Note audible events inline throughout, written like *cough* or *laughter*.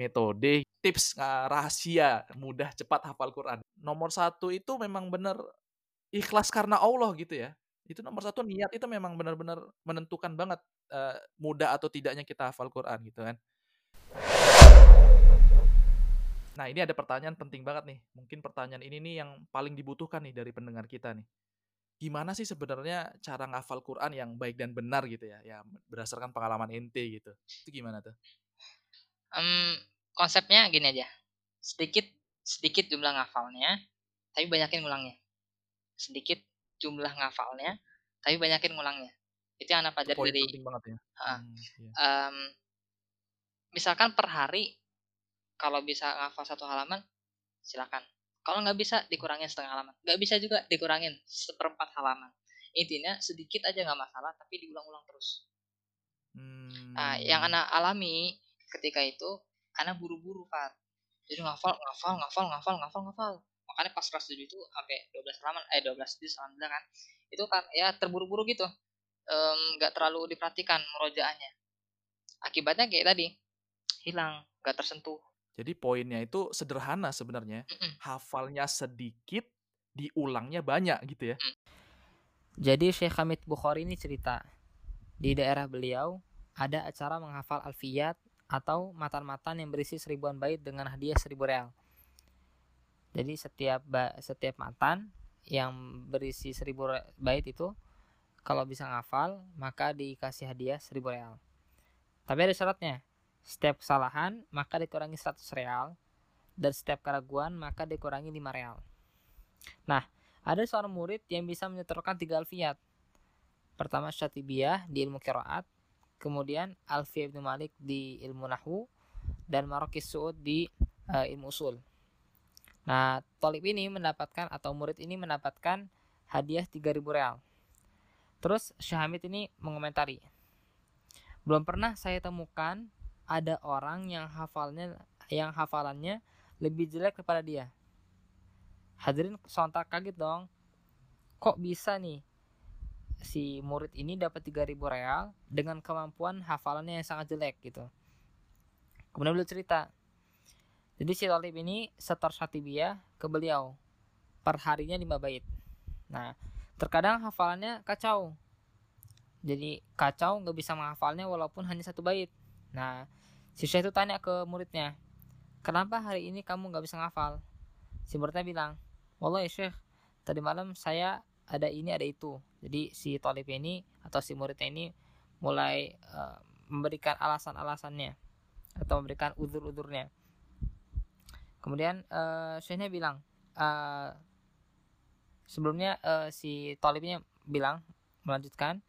metode, tips uh, rahasia mudah cepat hafal Quran. Nomor satu itu memang benar ikhlas karena Allah gitu ya. Itu nomor satu niat itu memang benar-benar menentukan banget uh, mudah atau tidaknya kita hafal Quran gitu kan. Nah ini ada pertanyaan penting banget nih. Mungkin pertanyaan ini nih yang paling dibutuhkan nih dari pendengar kita nih. Gimana sih sebenarnya cara ngafal Quran yang baik dan benar gitu ya? Ya berdasarkan pengalaman ente gitu. Itu gimana tuh? Um, konsepnya gini aja. Sedikit sedikit jumlah ngafalnya, tapi banyakin ngulangnya. Sedikit jumlah ngafalnya, tapi banyakin ngulangnya. Itu yang anak pelajari dari. Penting banget ya. Uh, hmm, iya. um, misalkan per hari kalau bisa ngafal satu halaman silakan kalau nggak bisa dikurangin setengah halaman nggak bisa juga dikurangin seperempat halaman intinya sedikit aja nggak masalah tapi diulang-ulang terus hmm. nah, yang anak alami ketika itu anak buru-buru Pak jadi ngafal ngafal ngafal ngafal ngafal ngafal makanya pas kelas 7 itu sampai 12 halaman eh 12 juz alhamdulillah kan itu kan ya terburu-buru gitu nggak um, terlalu diperhatikan merojaannya akibatnya kayak tadi hilang nggak tersentuh jadi poinnya itu sederhana sebenarnya. Mm-mm. Hafalnya sedikit, diulangnya banyak gitu ya. Mm. Jadi Syekh Hamid Bukhari ini cerita di daerah beliau ada acara menghafal alfiyat atau matan-matan yang berisi seribuan bait dengan hadiah seribu real. Jadi setiap setiap matan yang berisi seribu bait itu kalau bisa ngafal maka dikasih hadiah seribu real. Tapi ada syaratnya setiap kesalahan maka dikurangi 100 real dan setiap keraguan maka dikurangi 5 real. Nah, ada seorang murid yang bisa menyetorkan tiga alfiyat. Pertama Syatibiyah di ilmu kiraat, kemudian Alfiyah Ibnu Malik di ilmu nahu dan Marokis Suud di uh, ilmu usul. Nah, Tolib ini mendapatkan atau murid ini mendapatkan hadiah 3000 real. Terus Syahamid ini mengomentari, belum pernah saya temukan ada orang yang hafalnya yang hafalannya lebih jelek daripada dia. Hadirin sontak kaget dong. Kok bisa nih si murid ini dapat 3000 real dengan kemampuan hafalannya yang sangat jelek gitu. Kemudian beliau cerita. Jadi si Talib ini setor Satibiyah ke beliau. Per harinya 5 bait. Nah, terkadang hafalannya kacau. Jadi kacau nggak bisa menghafalnya walaupun hanya satu bait. Nah, Si Syekh itu tanya ke muridnya, kenapa hari ini kamu nggak bisa ngafal? Si muridnya bilang, Wallah ya Syekh, tadi malam saya ada ini ada itu. Jadi si Talib ini atau si muridnya ini mulai uh, memberikan alasan-alasannya atau memberikan udur-udurnya. Kemudian uh, Syekhnya bilang, uh, sebelumnya uh, si Talibnya bilang melanjutkan,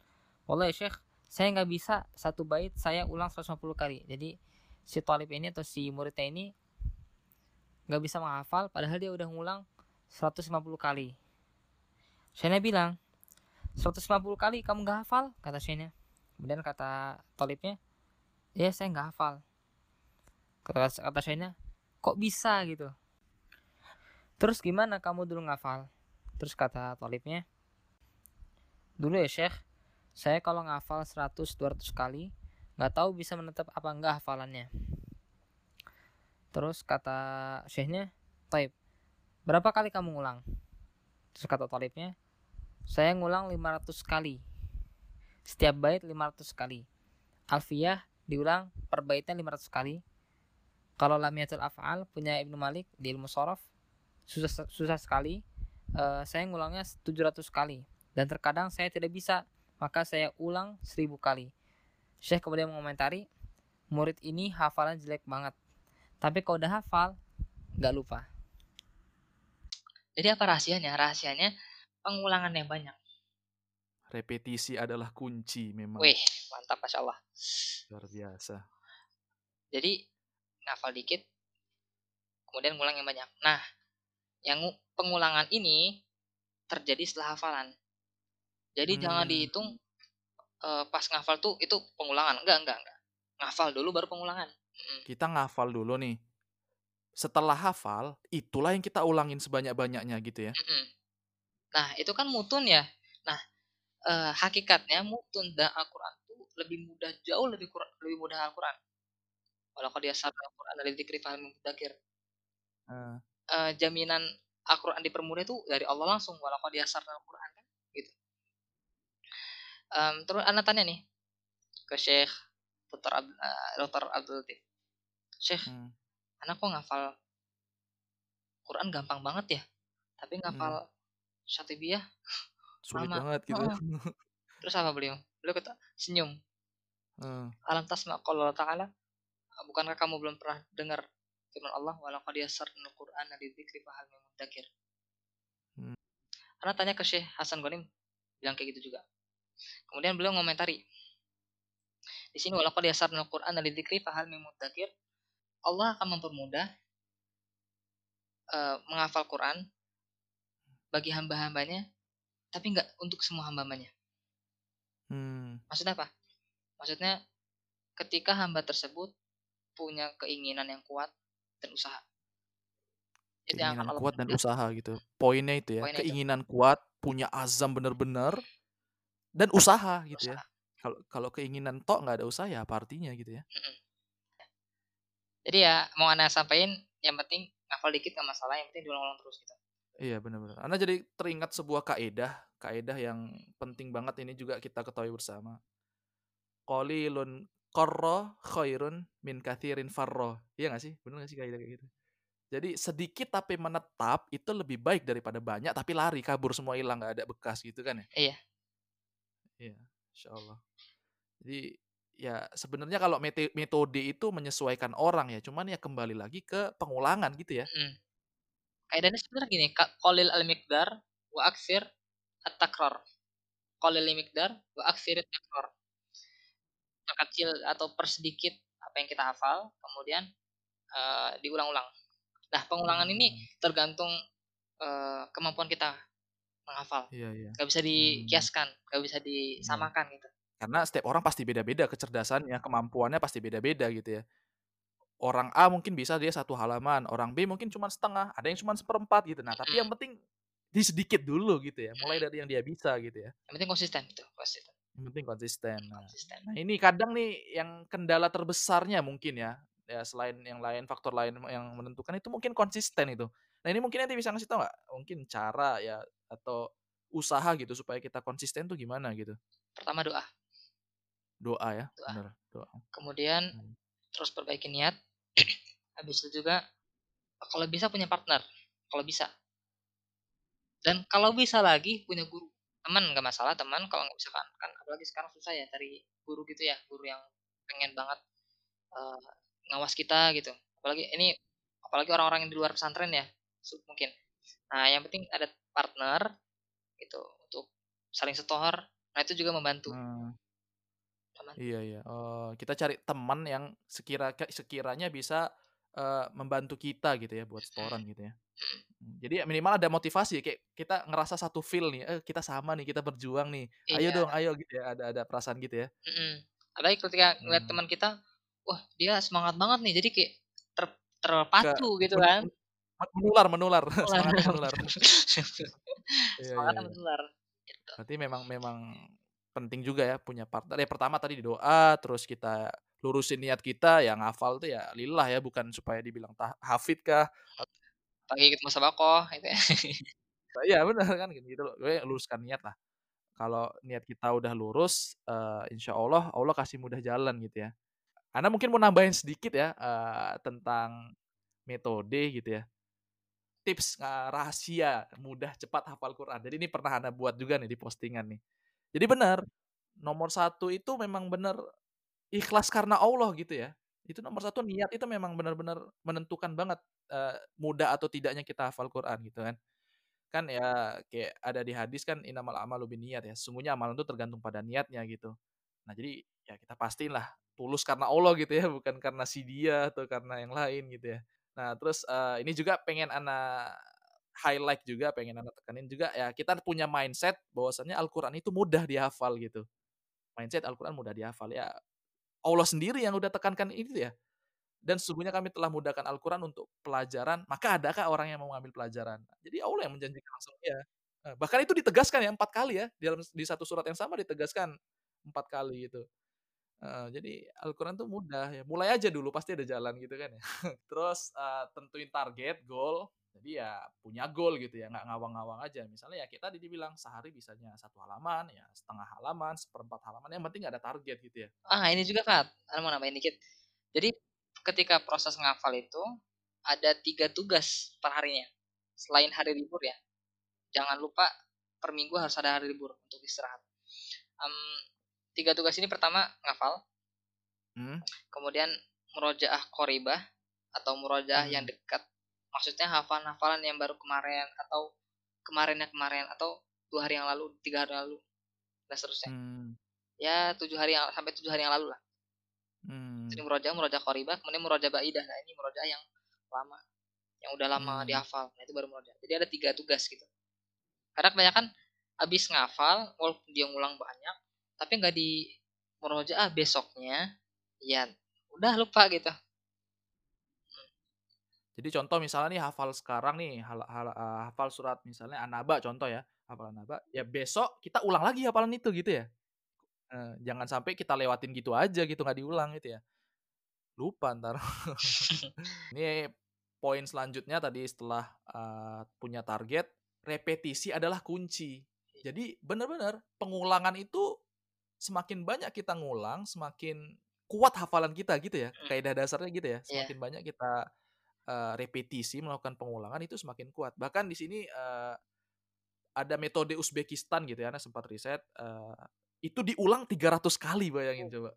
Wallah ya Syekh, saya nggak bisa satu bait saya ulang 150 kali. Jadi si Talib ini atau si muridnya ini nggak bisa menghafal padahal dia udah ngulang 150 kali. Shena bilang 150 kali kamu nggak hafal kata Shena. Kemudian kata Talibnya ya saya nggak hafal. Kata kata Shena kok bisa gitu. Terus gimana kamu dulu ngafal? Terus kata Talibnya dulu ya Syekh saya kalau ngafal 100-200 kali nggak tahu bisa menetap apa enggak hafalannya terus kata syekhnya Taib berapa kali kamu ngulang terus kata talibnya saya ngulang 500 kali. Setiap bait 500 kali. Alfiyah diulang per baitnya 500 kali. Kalau lamiatul af'al punya Ibnu Malik di ilmu sorof susah susah sekali. Uh, saya ngulangnya 700 kali. Dan terkadang saya tidak bisa maka saya ulang 1000 kali. Syekh kemudian mengomentari, murid ini hafalan jelek banget. Tapi kalau udah hafal, nggak lupa. Jadi apa rahasianya? Rahasianya pengulangan yang banyak. Repetisi adalah kunci memang. Wih, mantap Masya Allah. Luar biasa. Jadi, ngafal dikit, kemudian ngulang yang banyak. Nah, yang pengulangan ini terjadi setelah hafalan. Jadi hmm. jangan dihitung uh, pas ngafal tuh itu pengulangan. Enggak, enggak, enggak. Ngafal dulu baru pengulangan. Mm. Kita ngafal dulu nih. Setelah hafal, itulah yang kita ulangin sebanyak-banyaknya gitu ya. Mm-mm. Nah, itu kan mutun ya. Nah, uh, hakikatnya mutun dan Al-Qur'an tuh lebih mudah jauh lebih kurang lebih mudah Al-Qur'an. walaqad yassarna al-Qur'ana lidzikri fahal min mudzakir. Heeh. Eh, jaminan Al-Qur'an dipermudah itu dari Allah langsung walaqad yassarna al-Qur'an kan gitu. Em, terus anak tanya nih ke Syekh Dr. Ab, eh, Dr. Abdul Latif. Syekh, Hmm. Anak kok ngafal Quran gampang banget ya, tapi ngafal Syatibiyah Sulit Lama. banget gitu. Heeh. Terus apa beliau? Beliau kata senyum. Heeh. Alam tasma qala ta'ala Bukankah kamu belum pernah dengar firman Allah walaqad yassarnal Qur'ana lidzikri fahal min mudzakir. Hmm. Karena tanya ke Syekh Hasan Ghanim bilang kayak gitu juga. Kemudian beliau ngomentari di sini walaqad yassarnal Qur'ana lidzikri fahal min mudzakir. Allah akan mempermudah eh, menghafal Quran bagi hamba-hambanya tapi nggak untuk semua hamba-hambanya. Hmm. Maksudnya apa? Maksudnya ketika hamba tersebut punya keinginan yang kuat dan usaha. Itu yang akan Keinginan Allah kuat dan usaha gitu. Poinnya itu ya, Poinnya itu. keinginan kuat, punya azam bener-bener dan usaha gitu ya. Usaha. Kalau kalau keinginan tok nggak ada usaha ya apa artinya gitu ya. Jadi ya mau anda sampaikan yang penting ngafal dikit nggak masalah, yang penting diulang-ulang terus gitu. Iya benar-benar. Anda jadi teringat sebuah kaedah, kaedah yang penting banget ini juga kita ketahui bersama. Qalilun qarra khairun min kathirin farra. Iya gak sih? Bener gak sih kaedah kayak gitu? Jadi sedikit tapi menetap itu lebih baik daripada banyak tapi lari kabur semua hilang nggak ada bekas gitu kan ya? Iya. Iya, insya Allah. Jadi ya sebenarnya kalau metode itu menyesuaikan orang ya, cuman ya kembali lagi ke pengulangan gitu ya. Mm. Kaidahnya sebenarnya gini, qalil al miqdar wa aksir at takrar. Qalil al miqdar wa aksir at takrar. Perkecil atau persedikit apa yang kita hafal, kemudian eh, diulang-ulang. Nah, pengulangan ini Hmm, tergantung eh, kemampuan kita menghafal. Iya iya. Gak bisa dikiaskan, gak bisa Iya. disamakan gitu. Karena setiap orang pasti beda-beda kecerdasannya, kemampuannya pasti beda-beda gitu ya. Orang A mungkin bisa dia satu halaman, orang B mungkin cuma setengah, ada yang cuma seperempat gitu. Nah, tapi yang penting di sedikit dulu gitu ya, mulai dari yang dia bisa gitu ya. Yang penting konsisten gitu, konsisten. Yang penting konsisten. Nah, Konsisten. Nah ini kadang nih yang kendala terbesarnya mungkin ya, ya selain yang lain faktor lain yang menentukan itu mungkin konsisten itu. Nah ini mungkin nanti bisa ngasih tau nggak? Mungkin cara ya atau usaha gitu supaya kita konsisten tuh gimana gitu? Pertama doa, Doa ya, Doa. bener doa. kemudian Hmm. terus perbaiki niat. *clears throat* Habis itu juga kalau bisa punya partner, kalau bisa. Dan kalau bisa lagi punya guru. Teman nggak masalah, teman kalau nggak bisa kan, kan apalagi sekarang susah ya cari guru gitu ya, guru yang pengen banget eh, ngawas kita gitu. Apalagi ini apalagi orang-orang yang di luar pesantren ya, mungkin. Nah, yang penting ada partner gitu untuk saling setor. Nah, itu juga membantu. Hmm, Teman. iya iya. Oh, kita cari teman yang sekira sekiranya bisa eh, membantu kita gitu ya buat setoran gitu ya. Hmm, Jadi ya minimal ada motivasi kayak kita ngerasa satu feel nih, eh kita sama nih, kita berjuang nih. Ayo Iya. dong, ayo gitu ya. Ada ada perasaan gitu ya. Mm-mm. Apalagi ketika ngeliat Hmm. teman kita, wah dia semangat banget nih, jadi kayak ter terpacu gitu kan. Men- men- Menular, menular. *laughs* Semangatnya menular. *laughs* Iya, iya, iya. menular. Gitu. Berarti memang memang penting juga ya punya partner. Ya pertama tadi di doa, terus kita lurusin niat kita ya ngafal tuh ya lillah ya bukan supaya dibilang tah- hafid kah. Apalagi ikut musabakoh gitu ya. Iya benar kan gitu loh. Gue luruskan niat lah. Kalau niat kita udah lurus, eh, insya Allah Allah kasih mudah jalan gitu ya. Anda mungkin mau nambahin sedikit ya eh, tentang metode gitu ya. Tips eh, rahasia mudah cepat hafal Quran. Jadi ini pernah Anda buat juga nih di postingan nih. Jadi benar, nomor satu itu memang benar ikhlas karena Allah gitu ya. Itu nomor satu niat itu memang benar-benar menentukan banget eh, mudah atau tidaknya kita hafal Quran gitu kan. Kan ya kayak ada di hadis kan inamal amalu niat ya. Sungguhnya amalan itu tergantung pada niatnya gitu. Nah jadi ya kita pastiin lah tulus karena Allah gitu ya, bukan karena si dia atau karena yang lain gitu ya. Nah terus eh, ini juga pengen anak highlight juga, pengen anak tekanin juga ya kita punya mindset bahwasannya Al-Quran itu mudah dihafal gitu. Mindset Al-Quran mudah dihafal ya. Allah sendiri yang udah tekankan itu ya. Dan sesungguhnya kami telah mudahkan Al-Quran untuk pelajaran, maka adakah orang yang mau mengambil pelajaran? Jadi Allah yang menjanjikan langsung ya. Bahkan itu ditegaskan ya empat kali ya di dalam di satu surat yang sama ditegaskan empat kali gitu. Heeh, jadi Al-Quran tuh mudah ya, mulai aja dulu pasti ada jalan gitu kan ya. *laughs* Terus, eee, tentuin target, goal, jadi ya punya goal gitu ya, nggak ngawang-ngawang aja. Misalnya ya kita tadi dibilang sehari bisanya satu halaman, ya setengah halaman, seperempat halaman, yang penting ada target gitu ya. Ah, ini juga Kak, aku mau nambahin dikit. Jadi ketika proses ngafal itu ada tiga tugas per harinya. Selain hari libur ya. Jangan lupa per minggu harus ada hari libur untuk istirahat. Um, tiga tugas ini pertama ngafal, Hmm. kemudian murojaah koribah atau murojaah yang Hmm. dekat. Maksudnya hafalan-hafalan yang baru kemarin atau kemarinnya kemarin atau dua hari yang lalu, tiga hari yang lalu, dan seterusnya. Hmm. Ya tujuh hari yang sampai tujuh hari yang lalu lah. Hmm. Jadi murojaah, murojaah koribah, kemudian murojaah baidah. Nah ini murojaah yang lama, yang udah lama Hmm. dihafal. Nah itu baru murojaah. Jadi ada tiga tugas gitu. Karena kebanyakan abis ngafal, walaupun dia ngulang banyak, tapi nggak di murojaah besoknya, ya udah lupa gitu. Jadi contoh misalnya nih hafal sekarang nih, hal, hal- eh, hafal surat misalnya An-Naba contoh ya, hafal An-Naba, ya besok kita ulang lagi hafalan itu gitu ya. Eh, jangan sampai kita lewatin gitu aja gitu nggak diulang gitu ya. Lupa ntar. *laughs* Ini poin selanjutnya tadi setelah eh, punya target, repetisi adalah kunci. Jadi benar-benar pengulangan itu semakin banyak kita ngulang, semakin kuat hafalan kita gitu ya. Hmm. Kaidah dasarnya gitu ya. Iya. Semakin banyak kita eh, repetisi melakukan pengulangan itu semakin kuat. Bahkan di sini eh, ada metode Uzbekistan gitu ya, Ana sempat riset eh, itu diulang 300 kali bayangin Oh. coba.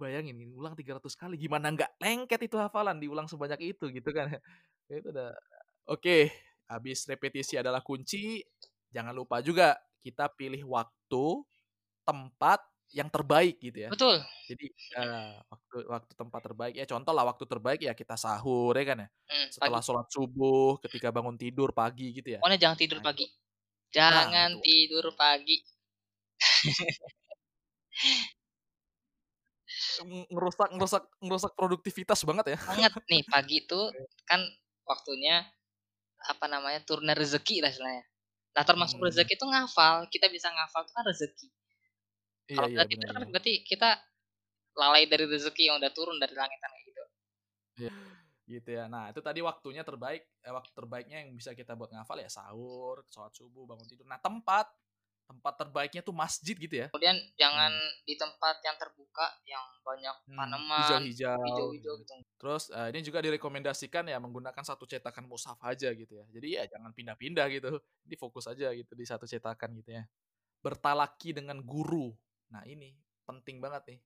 Bayangin ulang 300 kali gimana nggak lengket itu hafalan diulang sebanyak itu gitu kan. *laughs* itu udah Oke, habis repetisi adalah kunci, jangan lupa juga kita pilih waktu, tempat yang terbaik gitu ya. Betul. Jadi eh, waktu waktu tempat terbaik ya contoh lah waktu terbaik ya kita sahur ya kan ya. Hmm, Setelah pagi. sholat subuh, ketika bangun tidur pagi gitu ya. Pokoknya jangan tidur Nah, pagi. Jangan itu. tidur pagi. Ng- ngerusak ngerusak ngerusak produktivitas banget ya. Banget nih pagi itu *laughs* kan waktunya apa namanya turunnya rezeki lah istilahnya. Nah termasuk Hmm. rezeki itu ngafal. Kita bisa ngafal itu kan rezeki. Iya Kalau iya tidur benar. kan berarti kita lalai dari rezeki yang udah turun dari langit kan kayak gitu. Gitu ya. Nah, itu tadi waktunya terbaik, eh, waktu terbaiknya yang bisa kita buat ngafal ya sahur, sholat subuh, bangun tidur. Nah, tempat tempat terbaiknya tuh masjid gitu ya. Kemudian jangan Hmm. di tempat yang terbuka yang banyak Hmm, tanaman hijau-hijau. hijau-hijau gitu. Terus eh, ini juga direkomendasikan ya menggunakan satu cetakan mushaf aja gitu ya. Jadi ya jangan pindah-pindah gitu. Jadi fokus aja gitu di satu cetakan gitu ya. Bertalaki dengan guru. Nah, ini penting banget nih.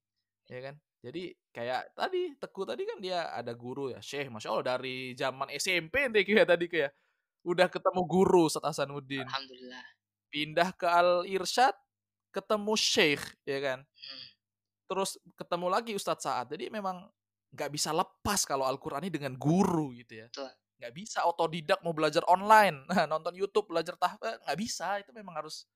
Ya kan? Jadi kayak tadi Teguh tadi kan dia ada guru ya, Syekh, Masya Allah dari zaman SMP nih kayak tadi kayak udah ketemu guru Ustaz Hasanuddin. Alhamdulillah. Pindah ke Al Irsyad ketemu Syekh ya kan. Hmm. Terus ketemu lagi Ustadz Saad. Jadi memang nggak bisa lepas kalau Al-Quran ini dengan guru gitu ya. Betul. Nggak bisa otodidak mau belajar online, *laughs* nonton YouTube belajar tahfidz nggak bisa. Itu memang harus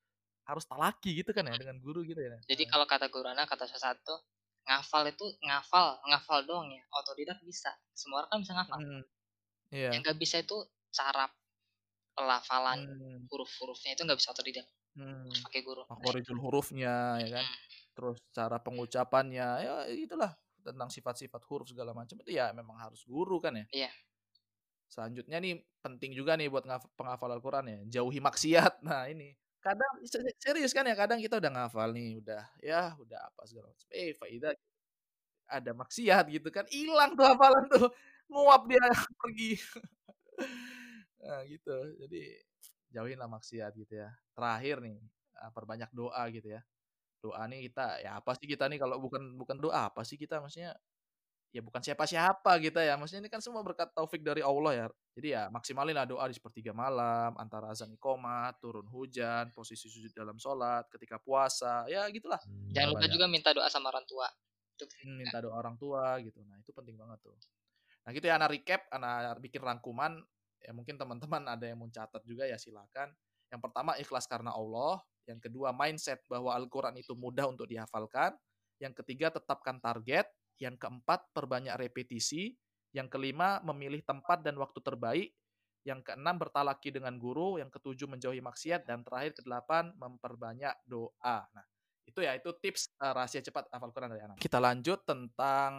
harus talaki gitu kan ya dengan guru gitu ya. Jadi kalau kata guru anak kata satu ngafal itu ngafal ngafal doang ya otodidak bisa semua orang kan bisa ngafal Hmm, Iya. yang nggak bisa itu cara pelafalan Hmm, huruf-hurufnya itu nggak bisa otodidak hmm. harus pakai guru Makhorijul hurufnya ya kan. Hmm. Terus cara pengucapannya ya itulah tentang sifat-sifat huruf segala macam itu ya memang harus guru kan ya. Iya. Selanjutnya nih penting juga nih buat penghafal Al-Quran ya, jauhi maksiat. Nah ini kadang se- serius kan ya kadang kita udah ngafal nih udah ya udah apa segala macam. Eh Faida ada maksiat gitu kan hilang tuh hafalan tuh nguap dia *laughs* pergi. nah gitu. Jadi jauhin lah maksiat gitu ya. Terakhir nih eh, perbanyak doa gitu ya. Doa nih kita ya apa sih kita nih kalau bukan bukan doa apa sih kita maksudnya ya bukan siapa-siapa kita ya. Maksudnya ini kan semua berkat taufik dari Allah ya. Jadi ya maksimalin lah doa di sepertiga malam, antara azan iqomat, turun hujan, posisi sujud dalam sholat, ketika puasa, ya gitulah. jangan lupa Banyak. juga minta doa sama orang tua Hmm, minta doa orang tua gitu. Nah itu penting banget tuh. Nah gitu ya, anak recap, anak bikin rangkuman. Ya mungkin teman-teman ada yang mau catat juga ya silakan. Yang pertama ikhlas karena Allah. Yang kedua mindset bahwa Al-Quran itu mudah untuk dihafalkan. Yang ketiga tetapkan target. Yang keempat perbanyak repetisi. Yang kelima memilih tempat dan waktu terbaik. Yang keenam bertalaki dengan guru. Yang ketujuh menjauhi maksiat. Dan terakhir kedelapan memperbanyak doa. Nah Itu ya, itu tips uh, rahasia cepat hafal Quran dari anak. Kita lanjut tentang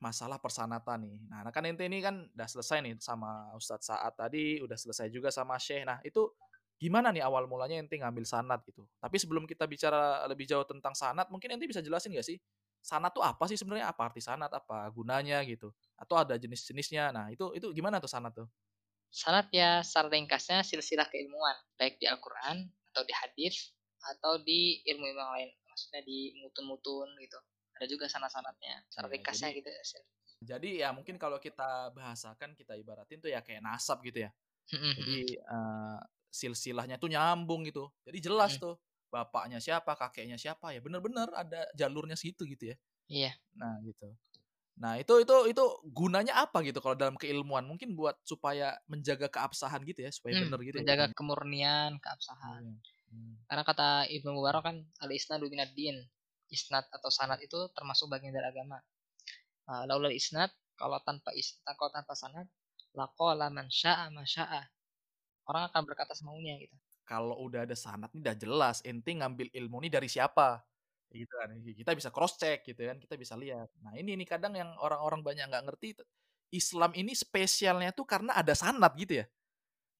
masalah persanatan nih. Nah, kan ente ini kan udah selesai nih sama Ustadz Saat tadi, udah selesai juga sama Syekh. Nah, itu gimana nih awal mulanya ente ngambil sanat gitu. Tapi sebelum kita bicara lebih jauh tentang sanat, mungkin ente bisa jelasin gak sih? Sanat tuh apa sih sebenarnya? Apa arti sanat? Apa gunanya gitu? Atau ada jenis-jenisnya? Nah, itu itu gimana tuh sanat tuh? Sanat ya secara ringkasnya silsilah keilmuan, baik di Al-Qur'an atau di hadis atau di ilmu-ilmu yang lain maksudnya di mutun-mutun gitu ada juga sanat-sanatnya cara ya, ringkasnya jadi, gitu ya jadi ya mungkin kalau kita bahasakan kita ibaratin tuh ya kayak nasab gitu ya jadi uh, silsilahnya tuh nyambung gitu jadi jelas tuh bapaknya siapa kakeknya siapa ya bener-bener ada jalurnya situ gitu ya iya nah gitu nah itu itu itu gunanya apa gitu kalau dalam keilmuan mungkin buat supaya menjaga keabsahan gitu ya supaya hmm, bener gitu ya menjaga ya, kemurnian keabsahan hmm. Hmm. Karena kata Ibnu Mubarak kan al-isnadu minad din. Isnad atau sanad itu termasuk bagian dari agama. Uh, laulal isnad kalau tanpa isnad kalau tanpa sanad laqala man syaa ma syaa. Orang akan berkata semaunya gitu. Kalau udah ada sanad ini udah jelas ente ngambil ilmu ini dari siapa. Gitu kan. Kita bisa cross check gitu kan, kita bisa lihat. Nah, ini nih kadang yang orang-orang banyak nggak ngerti Islam ini spesialnya tuh karena ada sanad gitu ya.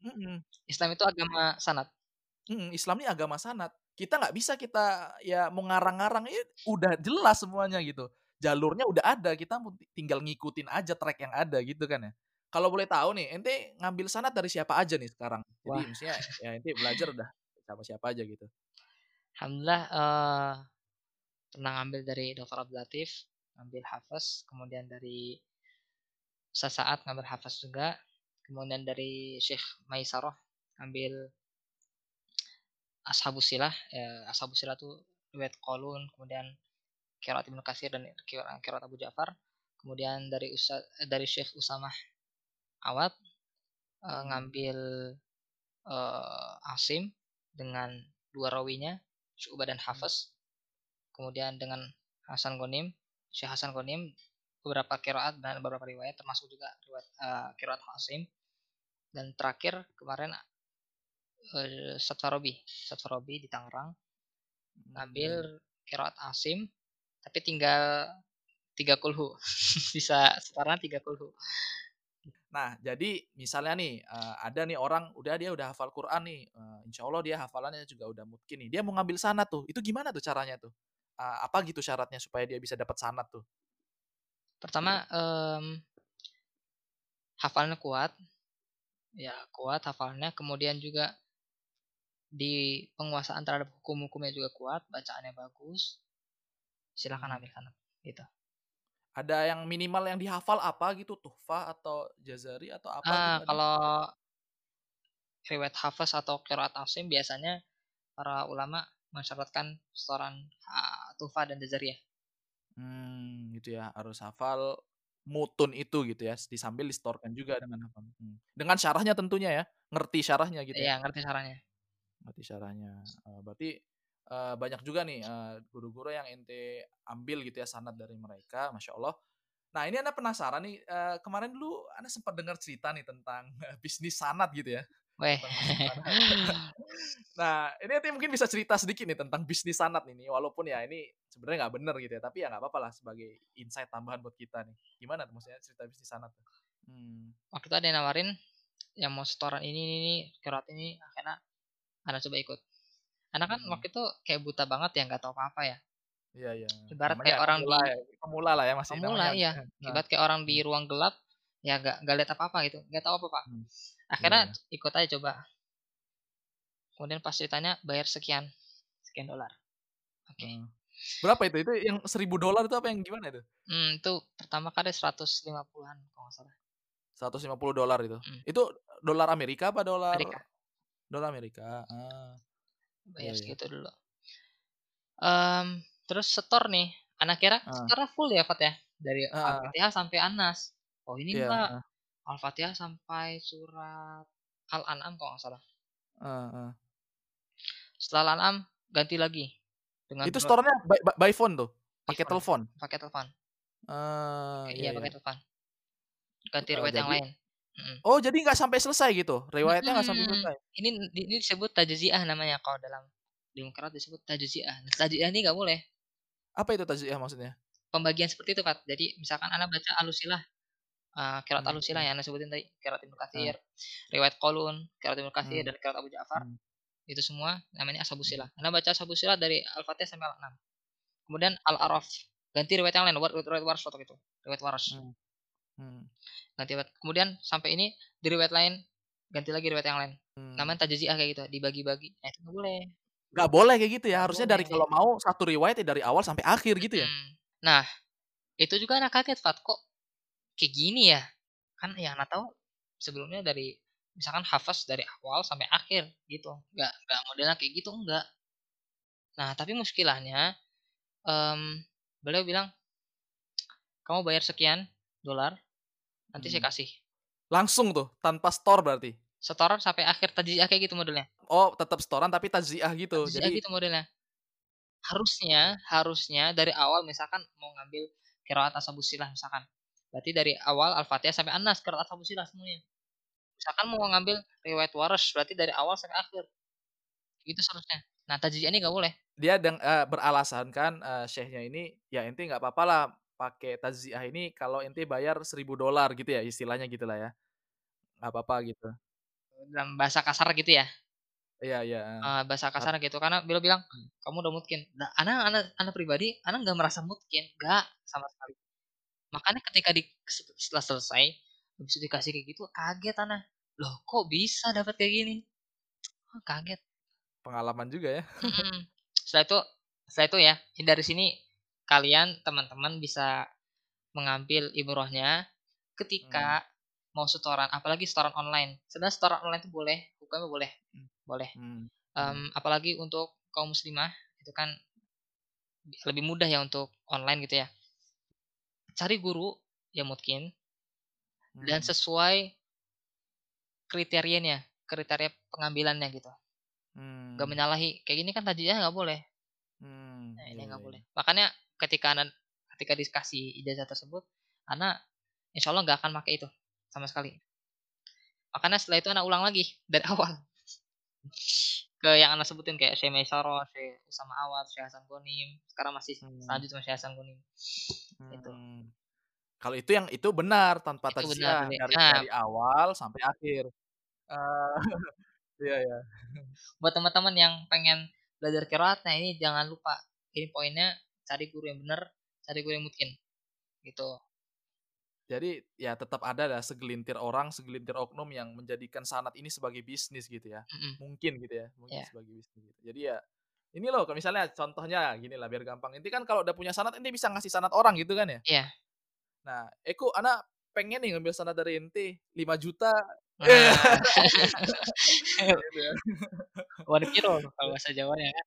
Mm -mm. Islam itu agama sanad. Hmm, Islam ini agama sanat. Kita nggak bisa kita ya mau ngarang-ngarang ya udah jelas semuanya gitu. Jalurnya udah ada, kita tinggal ngikutin aja track yang ada gitu kan ya. Kalau boleh tahu nih, ente ngambil sanat dari siapa aja nih sekarang? Jadi Wah. misalnya ya ente belajar udah siapa siapa aja gitu. Alhamdulillah uh, pernah ngambil dari Dr. Abdul Latif, ngambil hafaz, kemudian dari Saat ngambil hafaz juga, kemudian dari Syekh Maisarah ngambil Ashabus Silah ya, Ashabus Silah tuh riwayat Qalun kemudian Kirat Ibnu Katsir dan Kirat Abu Ja'far kemudian dari Ustaz dari Syekh Usamah Awad uh, ngambil uh, Asim dengan dua rawinya Syu'bah dan Hafiz kemudian dengan Hasan Gonim Syekh Hasan Gonim beberapa kiraat dan beberapa riwayat termasuk juga riwayat uh, kiraat Hasim dan terakhir kemarin uh, Satsarobi Satsarobi di Tangerang. Ngambil hmm. kerat asim tapi tinggal tiga kulhu. *laughs* Bisa sekarang tiga kulhu Nah, jadi misalnya nih uh, ada nih orang udah dia udah hafal Quran nih, uh, insya Allah dia hafalannya juga udah mungkin nih. Dia mau ngambil sanat tuh, itu gimana tuh caranya tuh? Uh, apa gitu syaratnya supaya dia bisa dapat sanat tuh? Pertama um, hafalnya kuat, ya kuat hafalnya. Kemudian juga di penguasaan terhadap hukum-hukumnya juga kuat, bacaannya bagus, silahkan hmm. ambil kanan gitu. Ada yang minimal yang dihafal apa gitu, tuhfa atau jazari atau apa? Ah, gitu kalau riwayat hafaz atau qiraat asim biasanya para ulama mensyaratkan setoran tuhfa dan jazari ya. Hmm, gitu ya, harus hafal mutun itu gitu ya, disambil distorkan juga dengan hafal. Hmm. Dengan syarahnya tentunya ya, ngerti syarahnya gitu ya. Iya, ngerti syarahnya caranya. Uh, berarti uh, banyak juga nih uh, guru-guru yang ente ambil gitu ya sanat dari mereka, masya Allah. Nah ini anda penasaran nih uh, kemarin dulu anda sempat dengar cerita nih tentang uh, *laughs* bisnis sanat gitu ya. Weh. *laughs* nah ini nanti mungkin bisa cerita sedikit nih tentang bisnis sanat ini, walaupun ya ini sebenarnya nggak bener gitu ya, tapi ya nggak apa-apa lah sebagai insight tambahan buat kita nih. Gimana tuh maksudnya cerita bisnis sanat tuh? Hmm. Waktu itu ada yang nawarin yang mau setoran ini ini, ini kerat ini akhirnya anak coba ikut anak kan hmm. waktu itu kayak buta banget ya nggak tahu apa apa ya iya iya ibarat kayak orang di ya, pemula lah ya masih pemula iya nah. ibarat kayak orang di hmm. ruang gelap ya gak gak lihat apa apa gitu nggak tahu apa apa hmm. akhirnya yeah. ikut aja coba kemudian pas ditanya bayar sekian sekian dolar oke okay. hmm. berapa itu itu yang seribu dolar itu apa yang gimana itu hmm, itu pertama kali seratus lima puluhan kalau nggak salah seratus lima puluh dolar itu hmm. itu dolar Amerika apa dolar Amerika Dolar Amerika. Ah. Bayar iya, segitu iya. dulu. Um, terus setor nih. Anak kira ah. setor full ya, Fat ya? Dari ah. Al-Fatihah sampai Anas. Oh, ini yeah. enggak. Ah. Al-Fatihah sampai surat Al-An'am kalau nggak salah. Ah, ah. Setelah Al-An'am ganti lagi. Dengan Itu store-nya by, by phone tuh. Pakai telepon. Pakai telepon. Uh, iya, iya, pakai telepon. Ganti riwayat yang lain. Oh, jadi nggak sampai selesai gitu? Riwayatnya nggak sampai selesai? Ini ini disebut tajziah namanya kalau dalam qiraat disebut tajziah. Nah, tajziah ini nggak boleh. Apa itu tajziah maksudnya? Pembagian seperti itu, Pak. Jadi misalkan Anda baca alusilah uh, qiraat Hmm, alusilah hmm. yang Anda sebutin tadi, qiraat Ibnu Katsir, riwayat Qalun, qiraat Ibnu Katsir Hmm. dan qiraat Abu Ja'far. Hmm. Itu semua namanya ashabusilah. Anda baca ashabusilah dari Al-Fatihah sampai Al-6. Kemudian Al-Araf, ganti riwayat yang lain, riwayat riwayat waras waktu itu. Riwayat waras. Hmm. Hmm. Ganti riwayat. Kemudian sampai ini di riwayat lain ganti lagi riwayat yang lain. Hmm. Namanya tajziah kayak gitu, dibagi-bagi. Nah, itu nggak boleh. Nggak boleh kayak gitu ya. Harusnya boleh. dari kalau mau satu riwayat ya dari awal sampai akhir gitu ya. Hmm. Nah, itu juga anak kaget, Fat. Kok kayak gini ya? Kan yang anak tahu sebelumnya dari misalkan hafaz dari awal sampai akhir gitu. Nggak, nggak modelnya kayak gitu, enggak. Nah, tapi muskilahnya em, beliau bilang kamu bayar sekian dolar, nanti saya Hmm. kasih. Langsung tuh tanpa store berarti. Setoran sampai akhir tajziah kayak gitu modelnya. Oh, tetap setoran tapi tajziah gitu. Tajziah Jadi gitu modelnya. Harusnya, harusnya dari awal misalkan mau ngambil kiraat asabusilah misalkan. Berarti dari awal Al-Fatihah sampai An-Nas kiraat asabusilah semuanya. Misalkan mau ngambil riwayat waras berarti dari awal sampai akhir. Gitu seharusnya. Nah, tajziah ini nggak boleh. dia deng eee, beralasan kan, eee, syekhnya ini, "Ya ente nggak apa-apa lah pakai tajziah ini kalau ente bayar $1000 gitu ya, istilahnya gitulah ya. Nggak apa-apa gitu. Dalam bahasa kasar gitu ya. Iya iya. Eh, bahasa kasar gitu karena beliau bilang, Hmm. "Kamu udah mungkin." Nah, ana ana ana pribadi, ana nggak merasa mungkin, nggak sama sekali. Makanya ketika di setelah selesai habis itu dikasih kayak gitu kaget ana. Loh, kok bisa dapat kayak gini? Oh, kaget. Pengalaman juga ya. Setelah itu setelah itu ya, dari sini kalian teman-teman bisa mengambil ibrahnya ketika Hmm. mau setoran, apalagi setoran online. Sebenarnya setoran online itu boleh, hukumnya boleh. Hmm. Boleh. Hmm. Hmm. apalagi untuk kaum muslimah itu kan lebih mudah ya untuk online gitu ya. Cari guru yang mungkin dan Hmm. sesuai kriterianya, kriteria pengambilannya gitu. Gak Hmm. menyalahi. Kayak gini kan tajiyah nggak boleh. Hmm, Nah, iya ini iya nggak iya. boleh. Makanya ketika anak ketika dikasih ijazah tersebut, anak insya Allah nggak akan pakai itu sama sekali. Makanya setelah itu anak ulang lagi *laughs* dari awal ke yang anak sebutin kayak Syekh Maisaro, Syekh Usama Awad, Syekh Hasan Gonim. Sekarang masih Hmm. lanjut sama Syekh Hasan Gonim. Itu. Hmm. Kalau itu yang itu benar tanpa Itu tajziah dari dari nah, dari awal sampai akhir. Eee, *laughs* iya iya. buat teman-teman yang pengen belajar qiraat, nah ini jangan lupa. Ini poinnya cari guru yang benar, cari guru yang mungkin. Gitu. Jadi ya tetap ada lah segelintir orang, segelintir oknum yang menjadikan sanad ini sebagai bisnis gitu ya. Mm-mm. Mungkin gitu ya, mungkin Ya. sebagai bisnis gitu. Jadi ya ini loh kalau misalnya contohnya gini lah biar gampang. Inti kan kalau udah punya sanad ente bisa ngasih sanad orang gitu kan ya. Iya. Nah, Eko anak pengen nih ngambil sanad dari ente 5 juta. Nah, *laughs* *laughs* gitu ya. Waduh piro kalau bahasa Jawanya kan.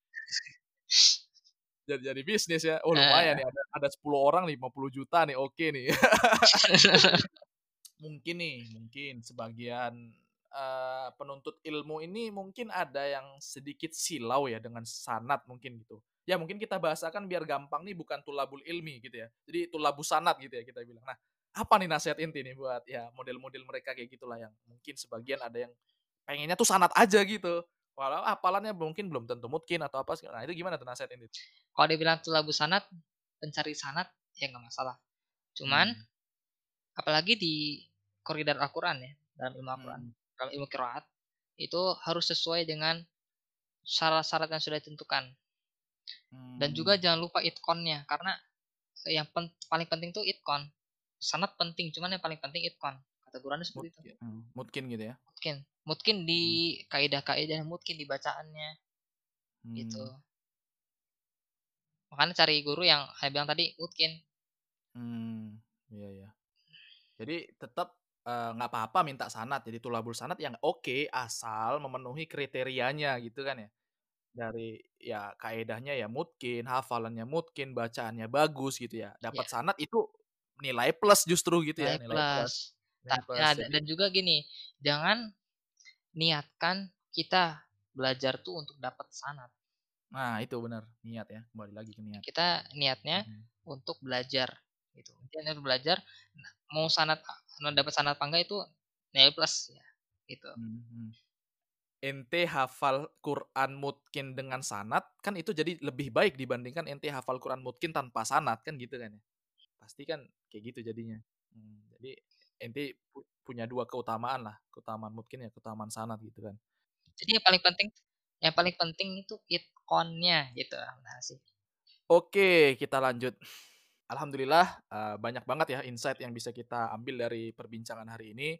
Jadi jadi bisnis ya. Oh lumayan nih ada ada 10 orang 50 juta nih. Oke nih. *laughs* mungkin nih, mungkin sebagian eh, penuntut ilmu ini mungkin ada yang sedikit silau ya dengan sanat mungkin gitu. Ya mungkin kita bahasakan biar gampang nih bukan tulabul ilmi gitu ya. Jadi tulabu sanat gitu ya kita bilang. Nah, apa nih nasihat inti nih buat ya model-model mereka kayak gitulah yang mungkin sebagian ada yang pengennya tuh sanat aja gitu. Walau hafalannya mungkin belum tentu mungkin atau apa. Nah itu gimana tuh nasihat inti? Kalau dibilang tulabu sanat, pencari sanat ya nggak masalah. Cuman Hmm. apalagi di koridor Al-Quran ya, dalam ilmu Al-Quran, Hmm. dalam ilmu qiraat itu harus sesuai dengan syarat-syarat yang sudah ditentukan. Dan juga Hmm. jangan lupa itkonnya karena yang pen- paling penting tuh itkon. Sanat penting, cuman yang paling penting itkon. Kata Qurannya seperti itu. mungkin, hmm, mungkin gitu ya. Mungkin, mungkin di kaidah-kaidah, mungkin di bacaannya gitu. Hmm. Makanya cari guru yang saya bilang tadi mungkin. Hmm, iya ya. Jadi tetap eh, nggak apa-apa minta sanat. Jadi tulabul sanat yang oke asal memenuhi kriterianya gitu kan ya. Dari ya kaedahnya ya mungkin, hafalannya mungkin, bacaannya bagus gitu ya. Dapat Ya. sanat itu nilai plus justru gitu ya, Nilai nilai plus. plus. Nilai Ta- plus. nah, dan juga gini, jangan niatkan kita belajar tuh untuk dapat sanat. nah itu benar niat ya. Kembali lagi ke niat. Kita niatnya Hmm. untuk belajar gitu. Niatnya untuk belajar, nah, mau sanat mau dapat sanat apa enggak itu nilai plus ya. Gitu. Hmm. ente hafal Quran mungkin dengan sanat kan itu jadi lebih baik dibandingkan ente hafal Quran mungkin tanpa sanat kan gitu kan ya pasti kan kayak gitu jadinya hmm, jadi ente pu punya dua keutamaan lah keutamaan mungkin ya keutamaan sanat gitu kan jadi yang paling penting yang paling penting itu itkonnya gitu nah sih oke kita lanjut Alhamdulillah uh, banyak banget ya insight yang bisa kita ambil dari perbincangan hari ini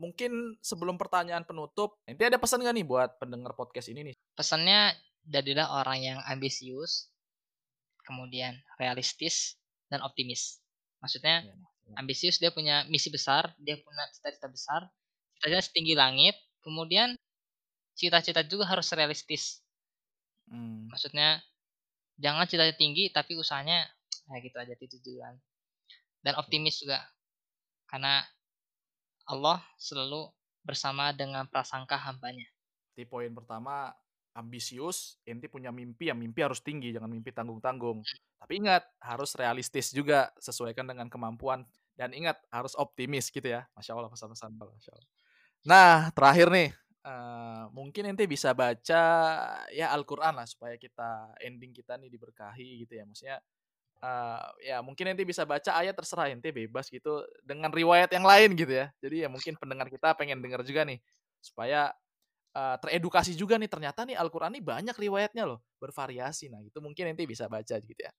mungkin sebelum pertanyaan penutup, nanti ada pesan gak nih buat pendengar podcast ini nih? Pesannya jadilah orang yang ambisius, kemudian realistis dan optimis. Maksudnya ya, ya. Ambisius dia punya misi besar, dia punya cita-cita besar, cita-cita setinggi langit, kemudian cita-cita juga harus realistis. Hmm. Maksudnya jangan cita-cita tinggi tapi usahanya kayak gitu aja tujuan. Dan optimis juga. Karena Allah selalu bersama dengan prasangka hambanya. Di poin pertama, ambisius, inti punya mimpi, ya mimpi harus tinggi, jangan mimpi tanggung-tanggung. Tapi ingat, harus realistis juga, sesuaikan dengan kemampuan. Dan ingat, harus optimis gitu ya. Masya Allah, pesan-pesan. Masya Allah. Nah, terakhir nih, uh, mungkin ente bisa baca ya Al-Quran lah, supaya kita, ending kita nih diberkahi gitu ya. Maksudnya, uh, ya mungkin nanti bisa baca ayat terserah ente bebas gitu dengan riwayat yang lain gitu ya. Jadi ya mungkin pendengar kita pengen dengar juga nih supaya uh, teredukasi juga nih ternyata nih Al-Qur'an ini banyak riwayatnya loh, bervariasi. Nah, itu mungkin nanti bisa baca gitu ya.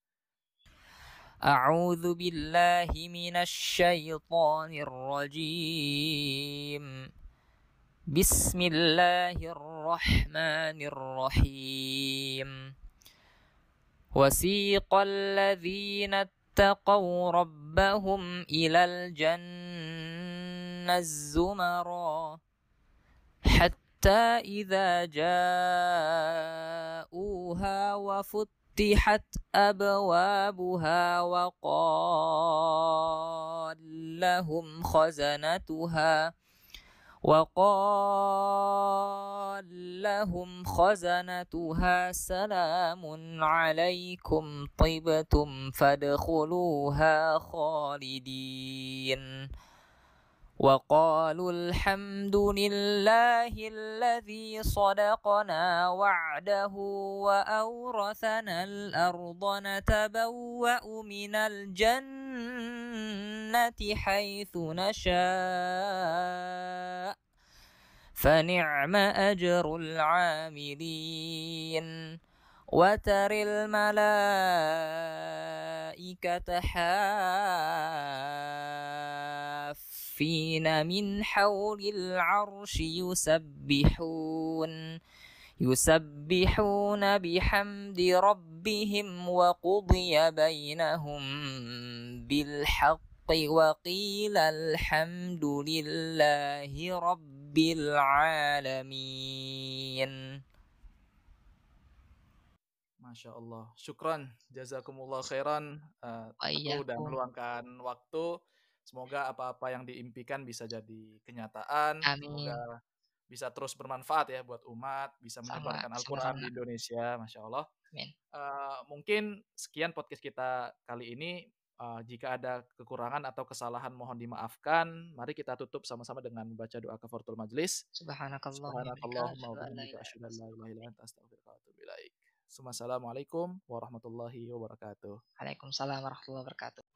أعوذ بالله من الشيطان الرجيم. بسم الله الرحمن الرحيم. وسيق الذين اتقوا ربهم إلى الجنة الزمرا حتى إذا جاءوها وفتحت أبوابها وقال لهم خزنتها وقال لهم خزنتها سلام عليكم طبتم فادخلوها خالدين. وقالوا الحمد لله الذي صدقنا وعده وأورثنا الأرض نتبوأ من الجنة حيث نشاء فنعم أجر العاملين. وتر الملائكة حافين من حول العرش يسبحون يسبحون بحمد ربهم وقضي بينهم بالحق وقيل الحمد لله رب العالمين Masya Allah. Syukran. Jazakumullah khairan. Uh, aku udah meluangkan waktu. Semoga apa-apa yang diimpikan bisa jadi kenyataan. Amin. Semoga bisa terus bermanfaat ya buat umat. Bisa menyebarkan Al-Quran di Indonesia. Masya Allah. Amin. Uh, mungkin sekian podcast kita kali ini. Uh, jika ada kekurangan atau kesalahan mohon dimaafkan. Mari kita tutup sama-sama dengan membaca doa kafaratul majlis. Subhanakallah. Subhanakallah. Assalamualaikum warahmatullahi wabarakatuh. Waalaikumsalam warahmatullahi wabarakatuh.